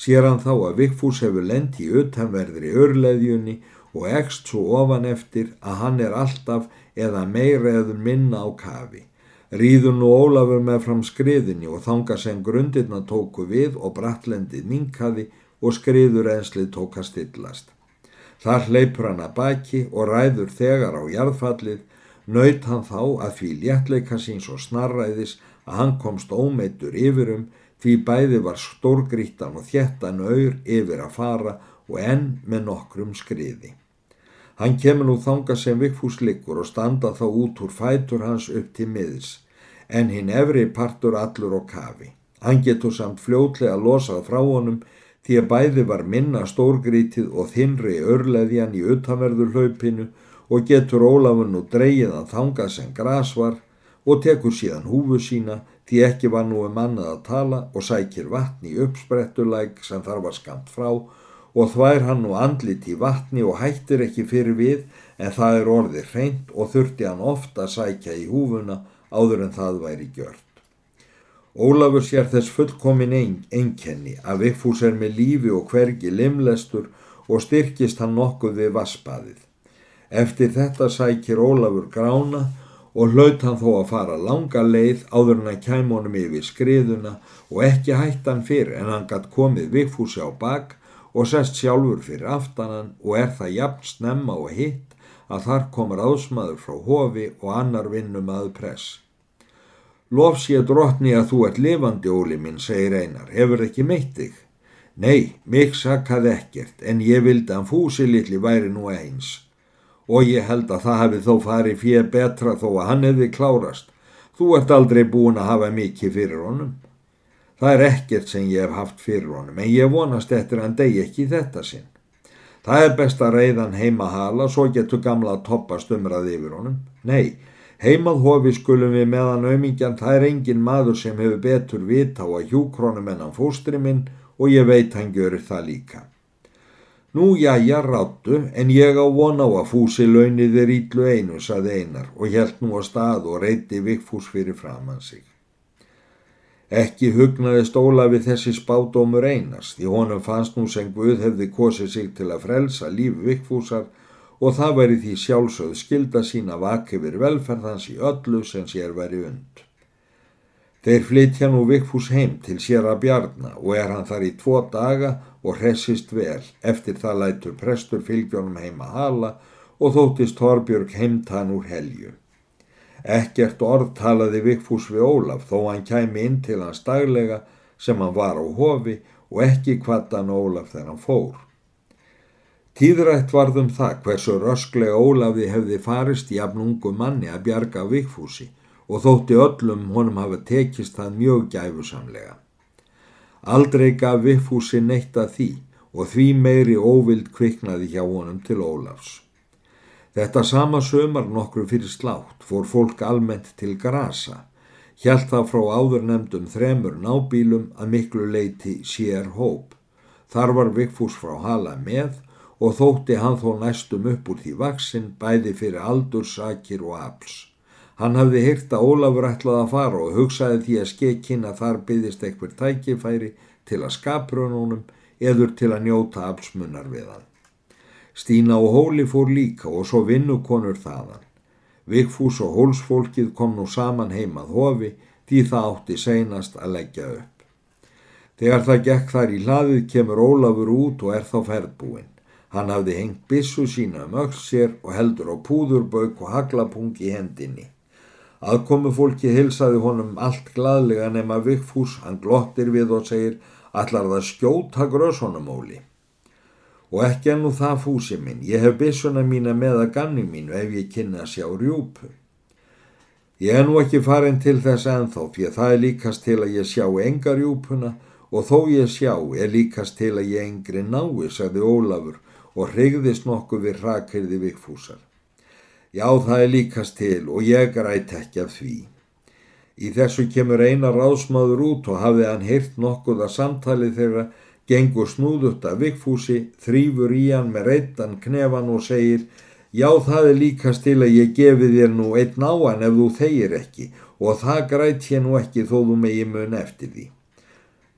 sér hann þá að Vigfús hefur lent í utanverðri örleðjunni og ekst svo ofan eftir að hann er alltaf eða meira eður minna á kafi. Ríður nú Ólafur með fram skriðinni og þanga sem grundirna tóku við og brattlendið minkaði og skriður enslið tóka stillast. Þar hleypur hann að baki og ræður þegar á jarðfallið, nöyt hann þá að því léttleika síns og snarræðis að hann komst ómeittur yfirum því bæði var stórgrítan og þjettan auður yfir að fara og enn með nokkrum skriði. Hann kemur nú þanga sem vikfús liggur og standa þá út úr fætur hans upp til miðs, en hinn efri partur allur og kafi. Hann getur samt fljótlega losað frá honum því að bæði var minna stórgrítið og þinri örleðjan í utanverður hlaupinu og getur Ólafun nú dreyið að þanga sem gras var og tekur síðan húfu sína því ekki var nú um annað að tala og sækir vatni í uppsprettulæk sem þar var skamt frá og þvær hann nú andlit í vatni og hættir ekki fyrir við en það er orðið hreint og þurfti hann ofta að sækja í húfuna áður en það væri gjört. Ólafur sér þess fullkomin einkenni að Vigfús er með lífi og hvergi limlestur og styrkist hann nokkuð við vassbaðið. Eftir þetta sækir Ólafur grána og hlaut hann þó að fara langa leið áður en að kæm honum yfir skriðuna og ekki hætt hann fyrir en hann gætt komið Vigfúsi á bak og sest sjálfur fyrir aftanan og er það jafn snemma og hitt að þar komur áðsmaður frá hofi og annar vinnum að press. Lof sé drotni að þú ert lifandi, Óli minn, segir einar, hefur ekki meitt þig? Nei, mig sakkaði ekkert, en ég vildi að fúsi litli væri nú eins. Og ég held að það hefði þó farið fyrir betra þó að hann hefði klárast. Þú ert aldrei búin að hafa mikið fyrir honum. Það er ekkert sem ég hef haft fyrir honum en ég vonast eftir hann degi ekki þetta sinn. Það er best að reyðan heima hala svo getur gamla að toppa stumrað yfir honum. Nei, heimað hofi skulum við meðan aumingjan það er engin maður sem hefur betur vita á að hjúkronum en hann fóstri minn og ég veit hann görur það líka. Nú ég ráttu en ég á von á að fúsi launið er ítlu einu, saði einar og helt nú á stað og reyti vikfús fyrir framann sig. Ekki hugnaði stóla við þessi spádómur einast því honum fannst nú sem Guð hefði kosið sig til að frelsa líf vikfúsar og það væri því sjálfsögð skilda sína vakifir velferðans í öllu sem sér væri und. Þeir flytja nú vikfús heim til sér að bjarna og er hann þar í tvo daga og hressist vel eftir það lætur prestur fylgjónum heima hala og þóttist Torbjörg heimtan úr helju. Ekkert orð talaði Vigfús við Ólaf þó hann kæmi inn til hans daglega sem hann var á hofi og ekki kvattan Ólaf þegar hann fór. Tíðrætt varðum það hversu rösklega Ólafi hefði farist í afnungu manni að bjarga Vigfúsi og þótti öllum honum hafa tekist það mjög gæfusamlega. Aldrei gaf Vigfúsi neitt að því og því meiri óvild kviknaði hjá honum til Ólafs. Þetta sama sömar nokkru fyrir slátt fór fólk almennt til grasa. Hjælt það frá áður nefndum þremur nábílum að miklu leiti sér hóp. Þar var Vigfús frá hala með og þótti hann þó næstum upp úr því vaksinn bæði fyrir aldursakir og afls. Hann hafði hýrt að Ólafur ætlaði að fara og hugsaði því að skekkin að þar byggðist eitthvað tækifæri til að skaprununum eður til að njóta afsmunnar við hann. Stína og Hóli fór líka og svo vinnukonur þaðan. Vigfús og hólsfólkið kom nú saman heimað hofi því það átti seinast að leggja upp. Þegar það gekk þar í hlaðið kemur Ólafur út og er þá ferðbúinn. Hann hafði hengt bissu sína um öll sér og heldur á púðurbauk og haglapung í hendinni. Aðkomu fólki hilsaði honum allt gladlega nema Vigfús, hann glottir við og segir allar það skjóta grösunum Óli. Og ekki ennú það fúsi minn, ég hef byssuna mína með að ganni mínu ef ég kynna að sjá rjúpu. Ég er nú ekki farin til þess ennþá fyrir það er líkast til að ég sjá enga rjúpuna og þó ég sjá er líkast til að ég engri nái, sagði Ólafur og hrigðist nokkuð við rakirði vikfúsar. Já, það er líkast til og ég græt ekki af því. Í þessu kemur eina ráðsmaður út og hafði hann heyrt nokkuð að samtali þeirra gengur snúðut af vikfúsi, þrýfur í hann með reittan knefan og segir Já það er líkast til að ég gefi þér nú einn áan ef þú þegir ekki og það græt ég nú ekki þó þú megi mun eftir því.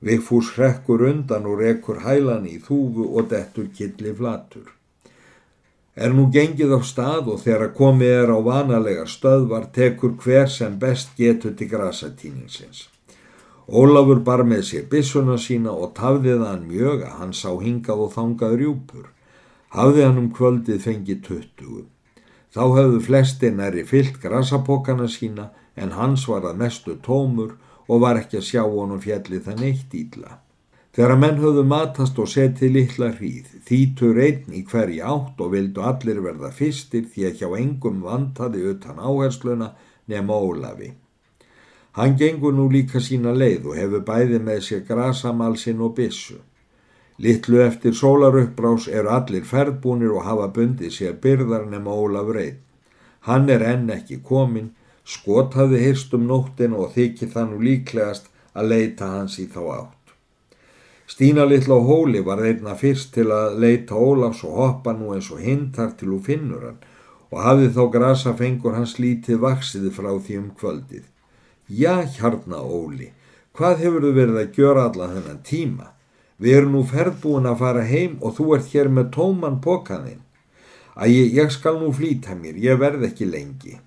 Vigfús hrekkur undan og rekur hælan í þúfu og dettur killi flatur. Er nú gengið á stað og þegar komið er á vanalega stöðvar tekur hver sem best getur til grasatíningsins. Ólafur bar með sér bissuna sína og tafðið hann mjög að hann sá hingað og þangað rjúpur. Hafði hann um kvöldið fengið tuttugu. Þá höfðu flesti næri fyllt grasapokana sína en hans var að mestu tómur og var ekki að sjá honum fjalli þann eitt ílla. Þegar að menn höfðu matast og setið litla hríð, þýtur einn í hverji átt og vildu allir verða fyrstir því að hjá engum vantaði utan áhersluna nema Ólafi. Hann gengur nú líka sína leið og hefur bæði með sér grasamalsinn og bissu. Littlu eftir sólaruppbrás eru allir ferðbúnir og hafa bundið sér byrðar nema Ólaf reyð. Hann er enn ekki komin Skot hafði heyrst um nóttin og þykir það nú líklegast að leita hans í þá átt. Stína litla á hóli var einna fyrst til að leita Ólafs og hoppa nú eins og hinn þar til hún finnur hann og hafði þá grasa fengur hans lítið vaksiði frá því um kvöldið. Já, hjarna Óli, hvað hefur þú verið að gjöra allan þennan tíma? Við erum nú ferðbúin að fara heim og þú ert hér með tóman pokaðinn. Æ, ég skal nú flýta mér, ég verð ekki lengi.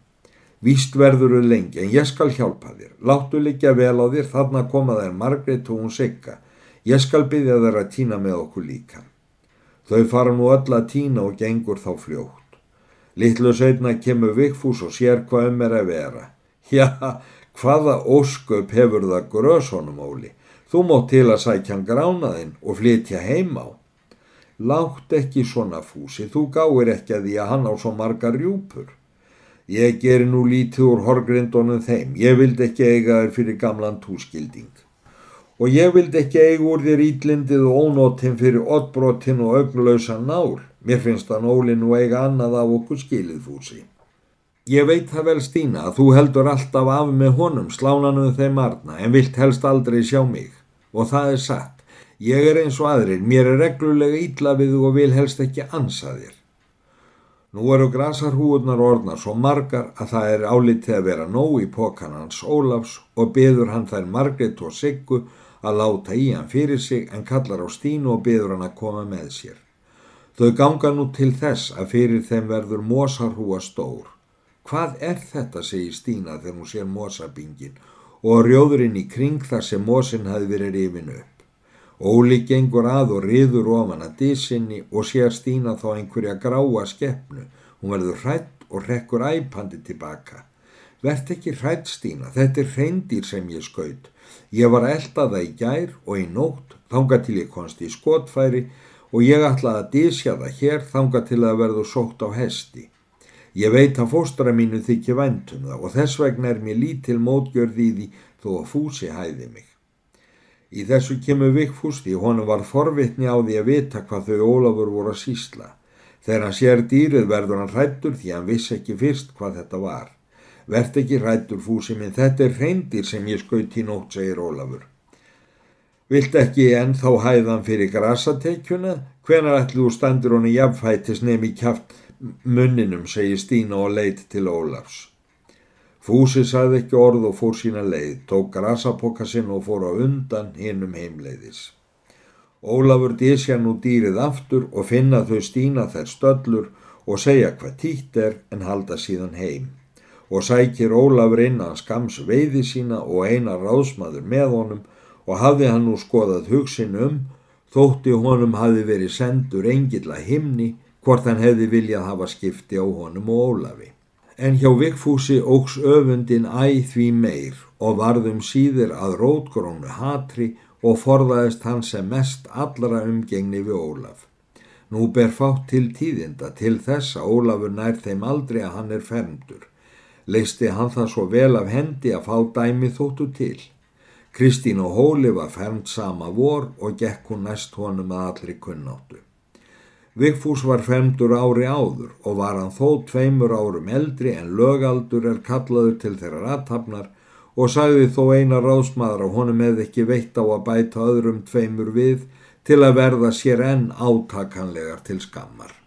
Víst verður þau lengi en ég skal hjálpa þér. Láttu liggja vel á þér þarna koma þær Margreit og hún sigga. Ég skal byggja þær að týna með okkur líka. Þau fara nú öll að týna og gengur þá fljótt. Littlu sögna kemur Vigfús og sér hvað um er að vera. Já, hvaða ósköp hefur það gröðsónum óli. Þú mótt til að sækja hann gránaðinn og flytja heim á. Látt ekki svona fúsi, þú gáir ekki að því að hann á svo margar rjúpur. Ég geri nú lítið úr horgrindunum þeim. Ég vildi ekki eiga þér fyrir gamlan túskilding. Og ég vildi ekki eiga úr þér ítlindið og ónóttinn fyrir oddbrotinn og augnlausa nál. Mér finnst það nólinn og eiga annað af okkur skilið fúsi. Ég veit það vel Stína að þú heldur alltaf af með honum slánanum þeim arna en vilt helst aldrei sjá mig. Og það er satt. Ég er eins og aðrir, mér er reglulega ítla við og vil helst ekki ansa þér. Nú eru grasarhúurnar orðnar svo margar að það er álitið að vera nóg í pokan hans Ólafs og byður hann þær Margret og Siggu að láta í hann fyrir sig en kallar á Stínu og byður hann að koma með sér. Þau ganga nú til þess að fyrir þeim verður mosarhúa stór. Hvað er þetta, segir Stína þegar hún sér mosabingin og rjóðurinn í kring þar sem mosin hafi verið rifinu upp. Óli gengur að og riður ofan að dísinni og sér Stína þá einhverja gráa skeppnu. Hún verður hrætt og rekkur æpandi tilbaka. Vert ekki hrætt Stína, þetta er hreindir sem ég skaut. Ég var eldaða í gær og í nótt, þanga til ég konst í skotfæri og ég ætlaði að dísja það hér þanga til að verðu sótt á hesti. Ég veit að fóstra mínu þykja vendum það og þess vegna er mér lítil mótgjörð í því þó að fúsi hæði mig. Í þessu kemur Vigfús því honum var forvitni á því að vita hvað þau Ólafur voru að sísla. Þegar hann sér dýrið verður hann hrættur því hann vissi ekki fyrst hvað þetta var. Vert ekki hrættur fúsi minn, þetta er reyndir sem ég skaut í nótt, segir Ólafur. Vilt ekki ennþá hæðan fyrir grasatekjuna? Hvenar ætlu þú standur honni jafnfætis nefn í kjátt munninum, segir Stína og leit til Ólafs. Fúsi sagði ekki orð og fór sína leið, tók grasapoka sinn og fór á undan hinnum heimleiðis. Ólafur dísja nú dýrið aftur og finna þau stína þær stöllur og segja hvað títt er en halda síðan heim. Og sækir Ólafur inn að skams veiði sína og eina ráðsmaður með honum og hafði hann nú skoðað hugsin um, þótti honum hafi verið sendur engilla himni hvort hann hefði viljað hafa skipti á honum og Ólafi en hjá Vigfúsi ógs öfundin æð því meir og varðum síður að rótgrónu hatri og forðaðist hann sem mest allra umgengni við Ólaf. Nú ber fátt til tíðinda til þess að Ólafur nær þeim aldrei að hann er fermdur. Leisti hann það svo vel af hendi að fá dæmi þóttu til. Kristín og Hóli var fermt sama vor og gekk hún næst honum að allri kunnáttu. Vigfús var femdur ári áður og var hann þó tveimur árum eldri en lögaldur er kallaður til þeirra rattafnar og sagði þó eina ráðsmaður að honum hefði ekki veitt á að bæta öðrum tveimur við til að verða sér enn átakanlegar til skammar.